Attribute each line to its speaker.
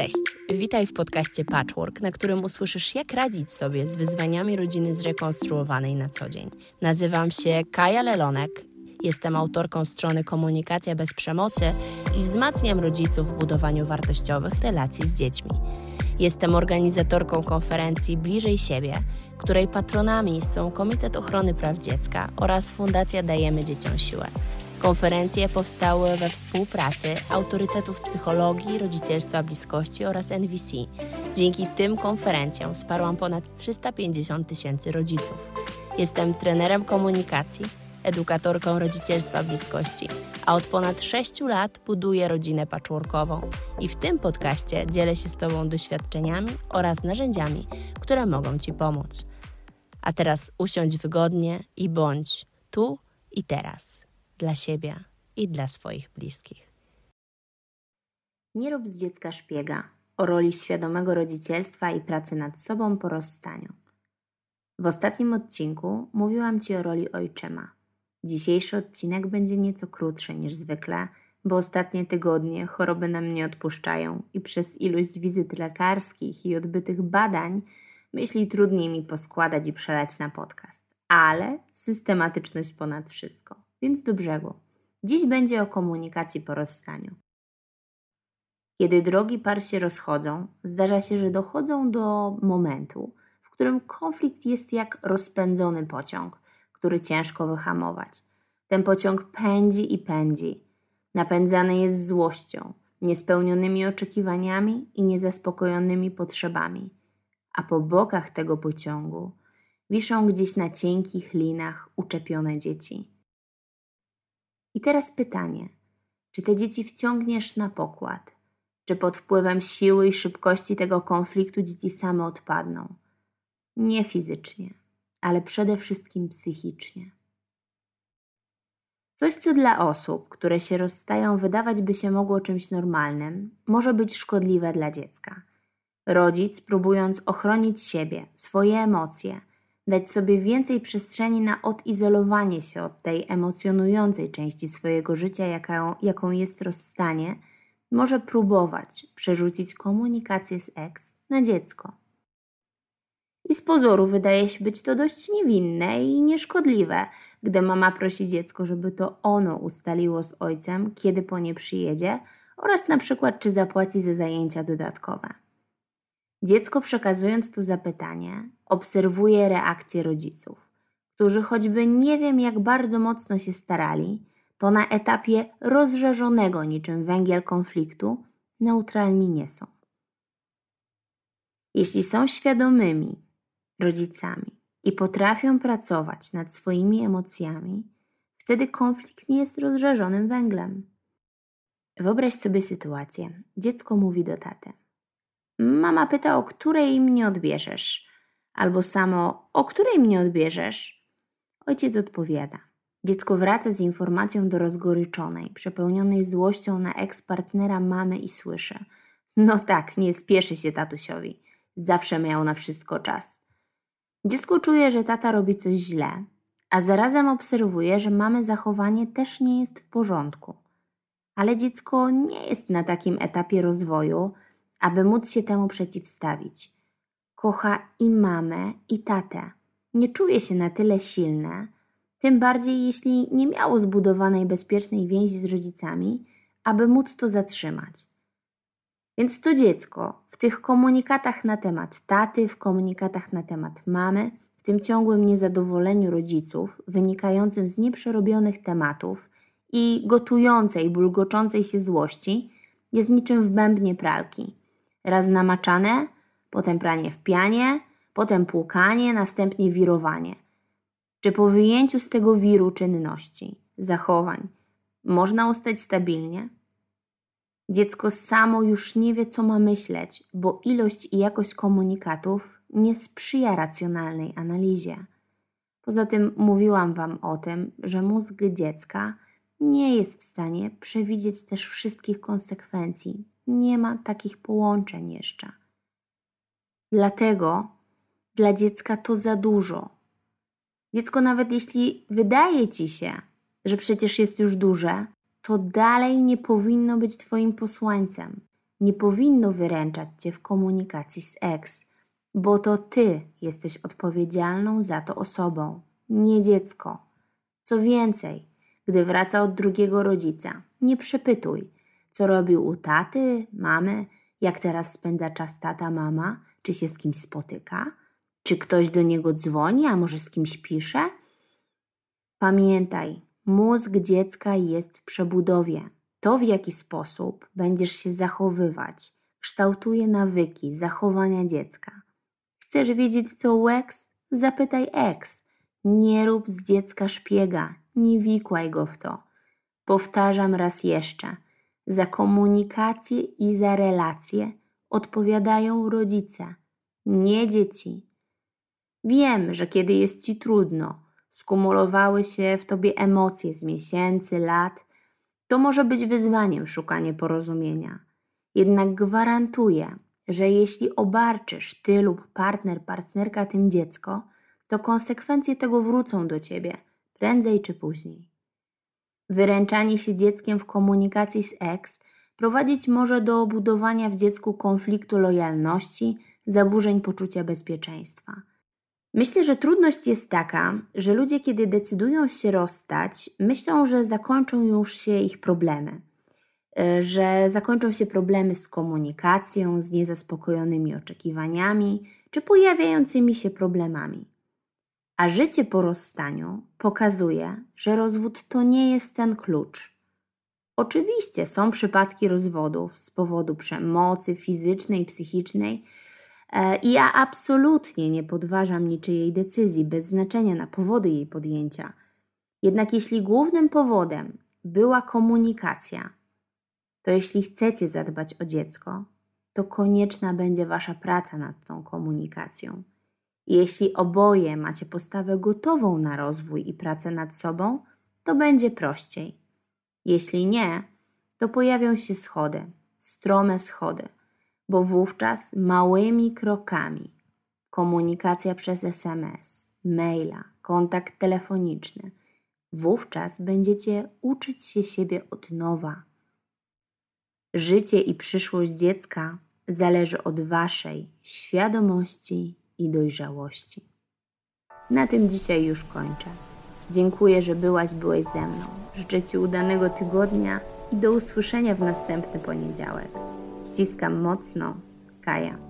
Speaker 1: Cześć, witaj w podcaście Patchwork, na którym usłyszysz, jak radzić sobie z wyzwaniami rodziny zrekonstruowanej na co dzień. Nazywam się Kaja Lelonek, jestem autorką strony Komunikacja bez przemocy i wzmacniam rodziców w budowaniu wartościowych relacji z dziećmi. Jestem organizatorką konferencji Bliżej Siebie, której patronami są Komitet Ochrony Praw Dziecka oraz Fundacja Dajemy Dzieciom Siłę. Konferencje powstały we współpracy autorytetów psychologii, rodzicielstwa bliskości oraz NVC. Dzięki tym konferencjom wsparłam ponad 350 tysięcy rodziców. Jestem trenerem komunikacji, edukatorką rodzicielstwa bliskości, a od ponad 6 lat buduję rodzinę patchworkową i w tym podcaście dzielę się z Tobą doświadczeniami oraz narzędziami, które mogą Ci pomóc. A teraz usiądź wygodnie i bądź tu i teraz dla siebie i dla swoich bliskich. Nie rób z dziecka szpiega o roli świadomego rodzicielstwa i pracy nad sobą po rozstaniu. W ostatnim odcinku mówiłam Ci o roli ojczyma. Dzisiejszy odcinek będzie nieco krótszy niż zwykle, bo ostatnie tygodnie choroby nam nie odpuszczają i przez ilość wizyt lekarskich i odbytych badań myśli trudniej mi poskładać i przelać na podcast. Ale systematyczność ponad wszystko więc do brzegu. Dziś będzie o komunikacji po rozstaniu. Kiedy drogi par się rozchodzą, zdarza się, że dochodzą do momentu, w którym konflikt jest jak rozpędzony pociąg, który ciężko wyhamować. Ten pociąg pędzi i pędzi. Napędzany jest złością, niespełnionymi oczekiwaniami i niezaspokojonymi potrzebami. A po bokach tego pociągu wiszą gdzieś na cienkich linach uczepione dzieci i teraz pytanie: czy te dzieci wciągniesz na pokład? Czy pod wpływem siły i szybkości tego konfliktu dzieci same odpadną? Nie fizycznie, ale przede wszystkim psychicznie. Coś, co dla osób, które się rozstają, wydawać by się mogło czymś normalnym, może być szkodliwe dla dziecka. Rodzic, próbując ochronić siebie, swoje emocje, dać sobie więcej przestrzeni na odizolowanie się od tej emocjonującej części swojego życia, jaką, jaką jest rozstanie, może próbować przerzucić komunikację z ex na dziecko. I z pozoru wydaje się być to dość niewinne i nieszkodliwe, gdy mama prosi dziecko, żeby to ono ustaliło z ojcem, kiedy po nie przyjedzie oraz na przykład czy zapłaci za zajęcia dodatkowe. Dziecko przekazując to zapytanie, obserwuje reakcję rodziców, którzy choćby nie wiem jak bardzo mocno się starali, to na etapie rozżarzonego niczym węgiel konfliktu neutralni nie są. Jeśli są świadomymi rodzicami i potrafią pracować nad swoimi emocjami, wtedy konflikt nie jest rozżarzonym węglem. Wyobraź sobie sytuację. Dziecko mówi do taty: Mama pyta, o której mnie odbierzesz, albo samo, o której mnie odbierzesz. Ojciec odpowiada. Dziecko wraca z informacją do rozgoryczonej, przepełnionej złością na eks-partnera mamy i słyszy. No tak, nie spieszy się tatusiowi. Zawsze miał na wszystko czas. Dziecko czuje, że tata robi coś źle, a zarazem obserwuje, że mamy zachowanie też nie jest w porządku. Ale dziecko nie jest na takim etapie rozwoju, aby móc się temu przeciwstawić. Kocha i mamę, i tatę. Nie czuje się na tyle silne, tym bardziej jeśli nie miało zbudowanej bezpiecznej więzi z rodzicami, aby móc to zatrzymać. Więc to dziecko w tych komunikatach na temat taty, w komunikatach na temat mamy, w tym ciągłym niezadowoleniu rodziców wynikającym z nieprzerobionych tematów i gotującej, bulgoczącej się złości, jest niczym w bębnie pralki. Raz namaczane, potem pranie w pianie, potem płukanie, następnie wirowanie. Czy po wyjęciu z tego wiru czynności, zachowań, można ustać stabilnie? Dziecko samo już nie wie, co ma myśleć, bo ilość i jakość komunikatów nie sprzyja racjonalnej analizie. Poza tym mówiłam Wam o tym, że mózg dziecka nie jest w stanie przewidzieć też wszystkich konsekwencji nie ma takich połączeń jeszcze. Dlatego dla dziecka to za dużo. Dziecko, nawet jeśli wydaje ci się, że przecież jest już duże, to dalej nie powinno być Twoim posłańcem. nie powinno wyręczać cię w komunikacji z ex, bo to ty jesteś odpowiedzialną za to osobą, nie dziecko. Co więcej, gdy wraca od drugiego rodzica, nie przepytuj, co robił u taty, mamy, jak teraz spędza czas tata, mama, czy się z kimś spotyka, czy ktoś do niego dzwoni, a może z kimś pisze. Pamiętaj, mózg dziecka jest w przebudowie. To, w jaki sposób będziesz się zachowywać, kształtuje nawyki zachowania dziecka. Chcesz wiedzieć, co u ex? Zapytaj ex. Nie rób z dziecka szpiega, nie wikłaj go w to. Powtarzam raz jeszcze. Za komunikację i za relacje odpowiadają rodzice, nie dzieci. Wiem, że kiedy jest ci trudno, skumulowały się w tobie emocje z miesięcy, lat, to może być wyzwaniem szukanie porozumienia. Jednak gwarantuję, że jeśli obarczysz ty lub partner, partnerka tym dziecko, to konsekwencje tego wrócą do ciebie prędzej czy później. Wyręczanie się dzieckiem w komunikacji z ex prowadzić może do budowania w dziecku konfliktu lojalności, zaburzeń poczucia bezpieczeństwa. Myślę, że trudność jest taka, że ludzie, kiedy decydują się rozstać, myślą, że zakończą już się ich problemy, e, że zakończą się problemy z komunikacją, z niezaspokojonymi oczekiwaniami czy pojawiającymi się problemami. A życie po rozstaniu pokazuje, że rozwód to nie jest ten klucz. Oczywiście są przypadki rozwodów z powodu przemocy fizycznej, psychicznej, e, i ja absolutnie nie podważam niczyjej decyzji, bez znaczenia na powody jej podjęcia. Jednak jeśli głównym powodem była komunikacja, to jeśli chcecie zadbać o dziecko, to konieczna będzie Wasza praca nad tą komunikacją. Jeśli oboje macie postawę gotową na rozwój i pracę nad sobą, to będzie prościej. Jeśli nie, to pojawią się schody, strome schody, bo wówczas małymi krokami komunikacja przez SMS, maila, kontakt telefoniczny wówczas będziecie uczyć się siebie od nowa. Życie i przyszłość dziecka zależy od Waszej świadomości i dojrzałości. Na tym dzisiaj już kończę. Dziękuję, że byłaś, byłeś ze mną. Życzę Ci udanego tygodnia i do usłyszenia w następny poniedziałek. Ściskam mocno. Kaja.